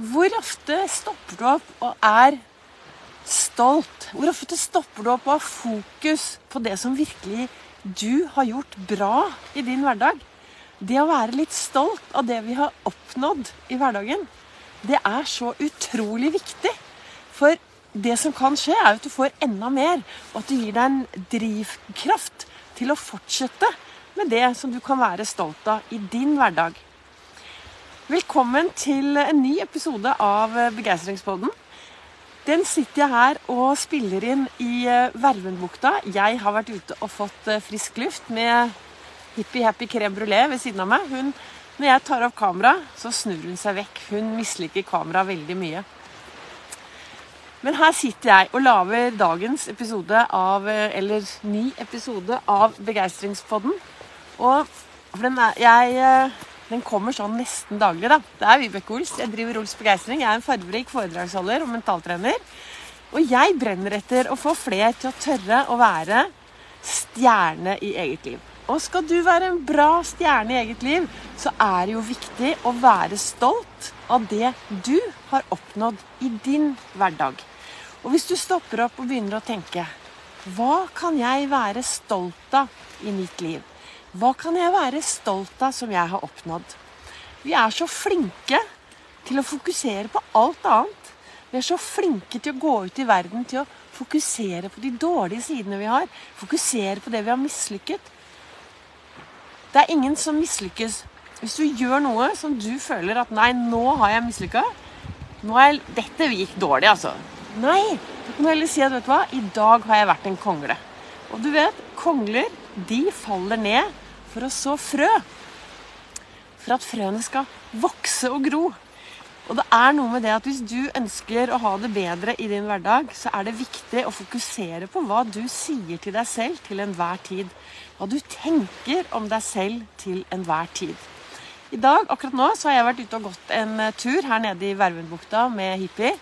Hvor ofte stopper du opp og er stolt? Hvor ofte stopper du opp og har fokus på det som virkelig du har gjort bra i din hverdag? Det å være litt stolt av det vi har oppnådd i hverdagen, det er så utrolig viktig. For det som kan skje, er at du får enda mer, og at det gir deg en drivkraft til å fortsette med det som du kan være stolt av i din hverdag. Velkommen til en ny episode av Begeistringspodden. Den sitter jeg her og spiller inn i eh, Vervenbukta. Jeg har vært ute og fått eh, frisk luft med hippie happy crème brulé ved siden av meg. Hun, når jeg tar opp kamera, så snur hun seg vekk. Hun misliker kamera veldig mye. Men her sitter jeg og lager dagens episode av eh, Eller ny episode av Begeistringspodden. Og den, er, jeg, den kommer sånn nesten daglig, da. Det er Vibeke Ols. Jeg driver Ols Begeistring. Jeg er en fargerik foredragsholder og mentaltrener. Og jeg brenner etter å få flere til å tørre å være stjerne i eget liv. Og skal du være en bra stjerne i eget liv, så er det jo viktig å være stolt av det du har oppnådd i din hverdag. Og hvis du stopper opp og begynner å tenke Hva kan jeg være stolt av i mitt liv? Hva kan jeg være stolt av som jeg har oppnådd? Vi er så flinke til å fokusere på alt annet. Vi er så flinke til å gå ut i verden til å fokusere på de dårlige sidene vi har. Fokusere på det vi har mislykket. Det er ingen som mislykkes hvis du gjør noe som du føler at Nei, nå har jeg mislykka. Dette gikk dårlig, altså. Nei. Du kan heller si at vet du hva, i dag har jeg vært en kongle. Og du vet, kongler de faller ned for å så frø. For at frøene skal vokse og gro. Og det er noe med det at hvis du ønsker å ha det bedre i din hverdag, så er det viktig å fokusere på hva du sier til deg selv til enhver tid. Hva du tenker om deg selv til enhver tid. I dag, akkurat nå, så har jeg vært ute og gått en eh, tur her nede i Vervenbukta med hippie.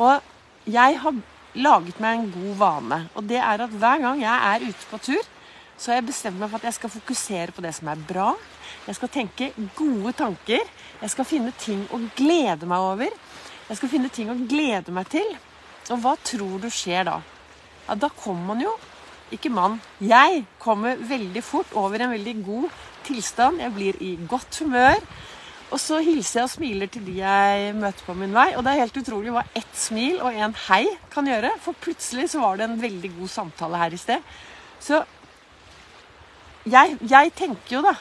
Og jeg har laget meg en god vane. Og det er at hver gang jeg er ute på tur, så har jeg bestemt meg for at jeg skal fokusere på det som er bra. Jeg skal tenke gode tanker. Jeg skal finne ting å glede meg over. Jeg skal finne ting å glede meg til. Og hva tror du skjer da? Ja, da kommer man jo Ikke mann. Jeg kommer veldig fort over en veldig god tilstand. Jeg blir i godt humør. Og så hilser jeg og smiler til de jeg møter på min vei. Og det er helt utrolig hva ett smil og en hei kan gjøre. For plutselig så var det en veldig god samtale her i sted. Så jeg, jeg, tenker jo, da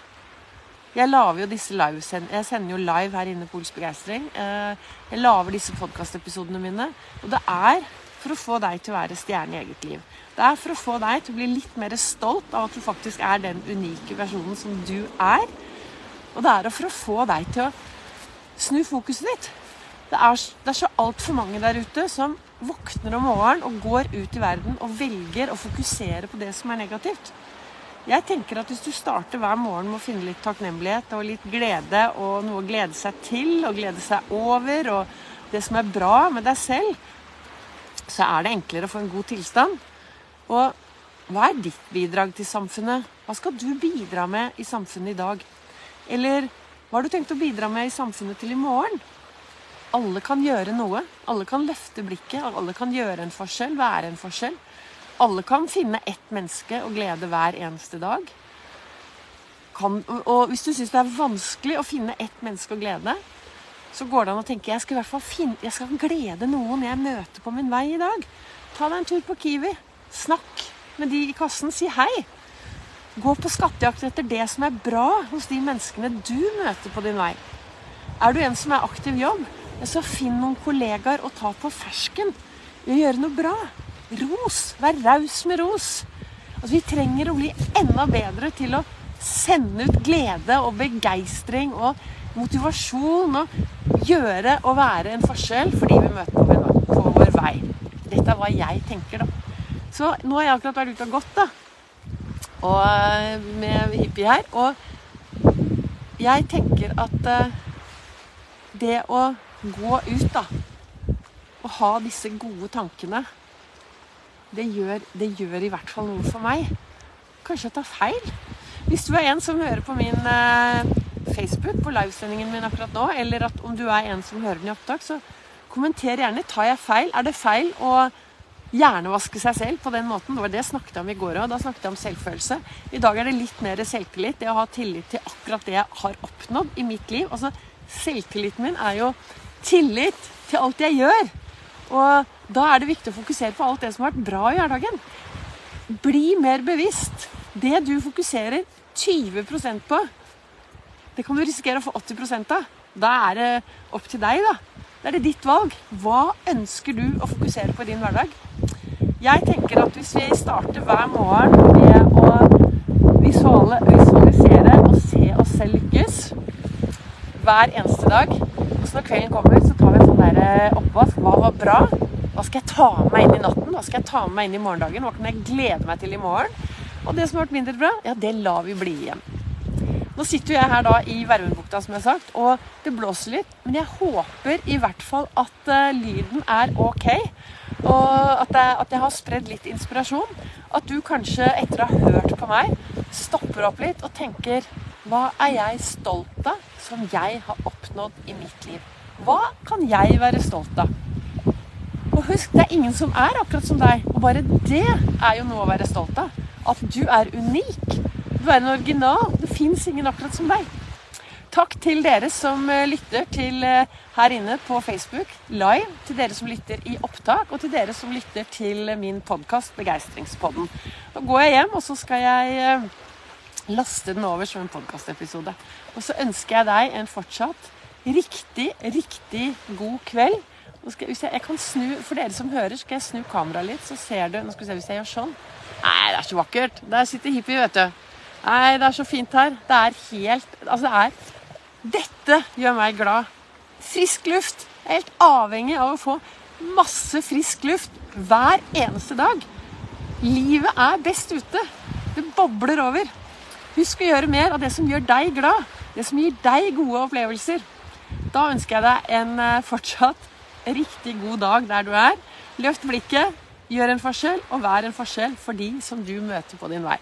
Jeg lager jo disse live Jeg sender jo live her inne på Ols Begeistring. Eh, jeg lager disse podkastepisodene mine. Og det er for å få deg til å være stjerne i eget liv. Det er for å få deg til å bli litt mer stolt av at du faktisk er den unike versjonen som du er. Og det er for å få deg til å snu fokuset ditt. Det er, det er så altfor mange der ute som våkner om morgenen og går ut i verden og velger å fokusere på det som er negativt. Jeg tenker at Hvis du starter hver morgen med å finne litt takknemlighet og litt glede og noe å glede seg til og glede seg over, og det som er bra med deg selv, så er det enklere å få en god tilstand. Og hva er ditt bidrag til samfunnet? Hva skal du bidra med i samfunnet i dag? Eller hva har du tenkt å bidra med i samfunnet til i morgen? Alle kan gjøre noe. Alle kan løfte blikket. Alle kan gjøre en forskjell, være en forskjell. Alle kan finne ett menneske og glede hver eneste dag. Kan, og hvis du syns det er vanskelig å finne ett menneske å glede, så går det an å tenke jeg skal i hvert fall finne, jeg skal glede noen jeg møter på min vei i dag. Ta deg en tur på Kiwi. Snakk med de i kassen. Si hei. Gå på skattejakt etter det som er bra hos de menneskene du møter på din vei. Er du en som er aktiv jobb, så finn noen kollegaer å ta på fersken. Gjøre noe bra. Ros. Vær raus med ros. Altså, vi trenger å bli enda bedre til å sende ut glede og begeistring og motivasjon og gjøre og være en forskjell for de vi møter på vår vei. Dette er hva jeg tenker, da. Så nå har jeg akkurat vært ute og gått da, og, eh, med hippie her. Og jeg tenker at uh, det å gå ut, da, og ha disse gode tankene det gjør, det gjør, i hvert fall noe for meg. Kanskje jeg tar feil. Hvis du er en som hører på min uh, Facebook på livesendingen min akkurat nå, eller at om du er en som hører den i opptak, så kommenter gjerne. Tar jeg feil? Er det feil å hjernevaske seg selv på den måten? Det var det jeg snakket om i går òg. Da snakket jeg om selvfølelse. I dag er det litt mer selvtillit. Det å ha tillit til akkurat det jeg har oppnådd i mitt liv. Altså, Selvtilliten min er jo tillit til alt jeg gjør. Og da er det viktig å fokusere på alt det som har vært bra i hverdagen. Bli mer bevisst. Det du fokuserer 20% på, det kan du risikere å få 80% av. Da er det opp til deg, da. Da er det ditt valg. Hva ønsker du å fokusere på i din hverdag? Jeg tenker at hvis vi starter hver morgen med å visualisere og se oss selv lykkes hver eneste dag Og så når kvelden kommer, så tar vi en sånn der eh, oppvask. Hva var bra? Hva skal jeg ta med meg inn i natten? Hva skal jeg ta med meg inn i morgendagen? Hva kan jeg glede meg til i morgen? Og det som har vært mindre bra, ja, det lar vi bli igjen. Nå sitter jeg her da i Vervenbukta, som jeg har sagt, og det blåser litt. Men jeg håper i hvert fall at uh, lyden er ok. Og at jeg, at jeg har spredd litt inspirasjon. At du kanskje, etter å ha hørt på meg, stopper opp litt og tenker Hva er jeg stolt av som jeg har oppnådd i mitt liv? Hva kan jeg være stolt av? Og husk, det er ingen som er akkurat som deg. Og bare det er jo noe å være stolt av. At du er unik. Er en original. Det fins ingen akkurat som deg. Takk til dere som eh, lytter til eh, her inne på Facebook live. Til dere som lytter i opptak, og til dere som lytter til min podkast Begeistringspodden. Nå går jeg hjem, og så skal jeg eh, laste den over som en podkastepisode. Og så ønsker jeg deg en fortsatt riktig, riktig god kveld. Nå Jeg, jeg, jeg, kan snu, For dere som hører, skal jeg snu kameraet litt, så ser du Nå skal vi se hvis jeg gjør sånn. Nei, det er så vakkert. Der sitter hippie, vet du. Nei, det er så fint her. Det er helt Altså, det er Dette gjør meg glad. Frisk luft. Jeg er helt avhengig av å få masse frisk luft hver eneste dag. Livet er best ute. Det bobler over. Husk å gjøre mer av det som gjør deg glad. Det som gir deg gode opplevelser. Da ønsker jeg deg en eh, fortsatt riktig god dag der du er. Løft blikket, gjør en forskjell, og vær en forskjell for de som du møter på din vei.